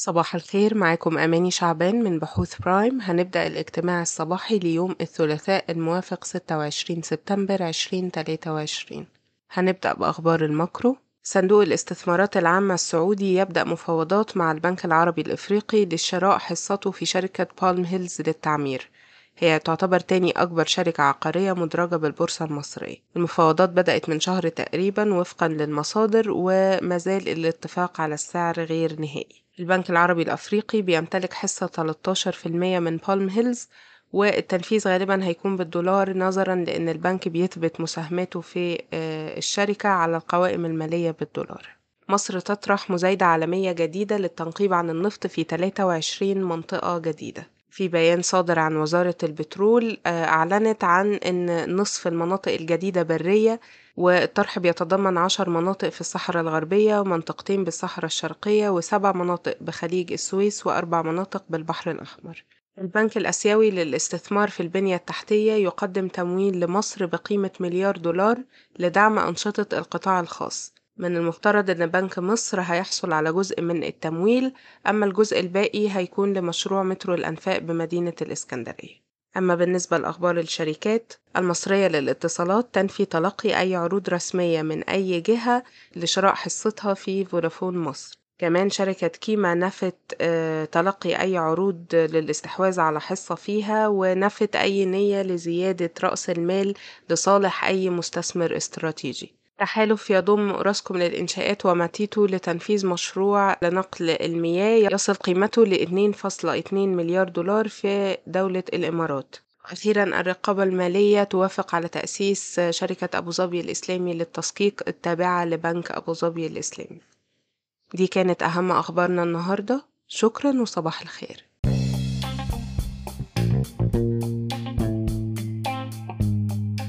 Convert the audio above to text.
صباح الخير معاكم أماني شعبان من بحوث برايم هنبدأ الاجتماع الصباحي ليوم الثلاثاء الموافق 26 سبتمبر 2023 هنبدأ بأخبار ال macro. صندوق الاستثمارات العامة السعودي يبدأ مفاوضات مع البنك العربي الإفريقي لشراء حصته في شركة بالم هيلز للتعمير. هي تعتبر تاني أكبر شركة عقارية مدرجة بالبورصة المصرية. المفاوضات بدأت من شهر تقريبا وفقا للمصادر ومازال الاتفاق على السعر غير نهائي. البنك العربي الأفريقي بيمتلك حصة 13% من بالم هيلز والتنفيذ غالبا هيكون بالدولار نظرا لأن البنك بيثبت مساهماته في الشركة على القوائم المالية بالدولار. مصر تطرح مزايدة عالمية جديدة للتنقيب عن النفط في 23 منطقة جديدة. في بيان صادر عن وزارة البترول أعلنت عن أن نصف المناطق الجديدة برية والطرح بيتضمن عشر مناطق في الصحراء الغربية ومنطقتين بالصحراء الشرقية وسبع مناطق بخليج السويس وأربع مناطق بالبحر الأحمر. البنك الأسيوي للاستثمار في البنية التحتية يقدم تمويل لمصر بقيمة مليار دولار لدعم أنشطة القطاع الخاص. من المفترض أن بنك مصر هيحصل على جزء من التمويل أما الجزء الباقي هيكون لمشروع مترو الأنفاق بمدينة الإسكندرية. أما بالنسبة لأخبار الشركات المصرية للاتصالات تنفي تلقي أي عروض رسمية من أي جهة لشراء حصتها في فودافون مصر. كمان شركة كيما نفت تلقي أي عروض للاستحواذ على حصة فيها ونفت أي نية لزيادة رأس المال لصالح أي مستثمر استراتيجي. تحالف يضم أوراسكوم للإنشاءات وماتيتو لتنفيذ مشروع لنقل المياه. يصل قيمته ل 2.2 مليار دولار في دولة الإمارات. أخيرا الرقابة المالية توافق على تأسيس شركة أبو ظبي الإسلامي للتسقيق التابعة لبنك أبو ظبي الإسلامي. دي كانت أهم أخبارنا النهاردة. شكرا وصباح الخير.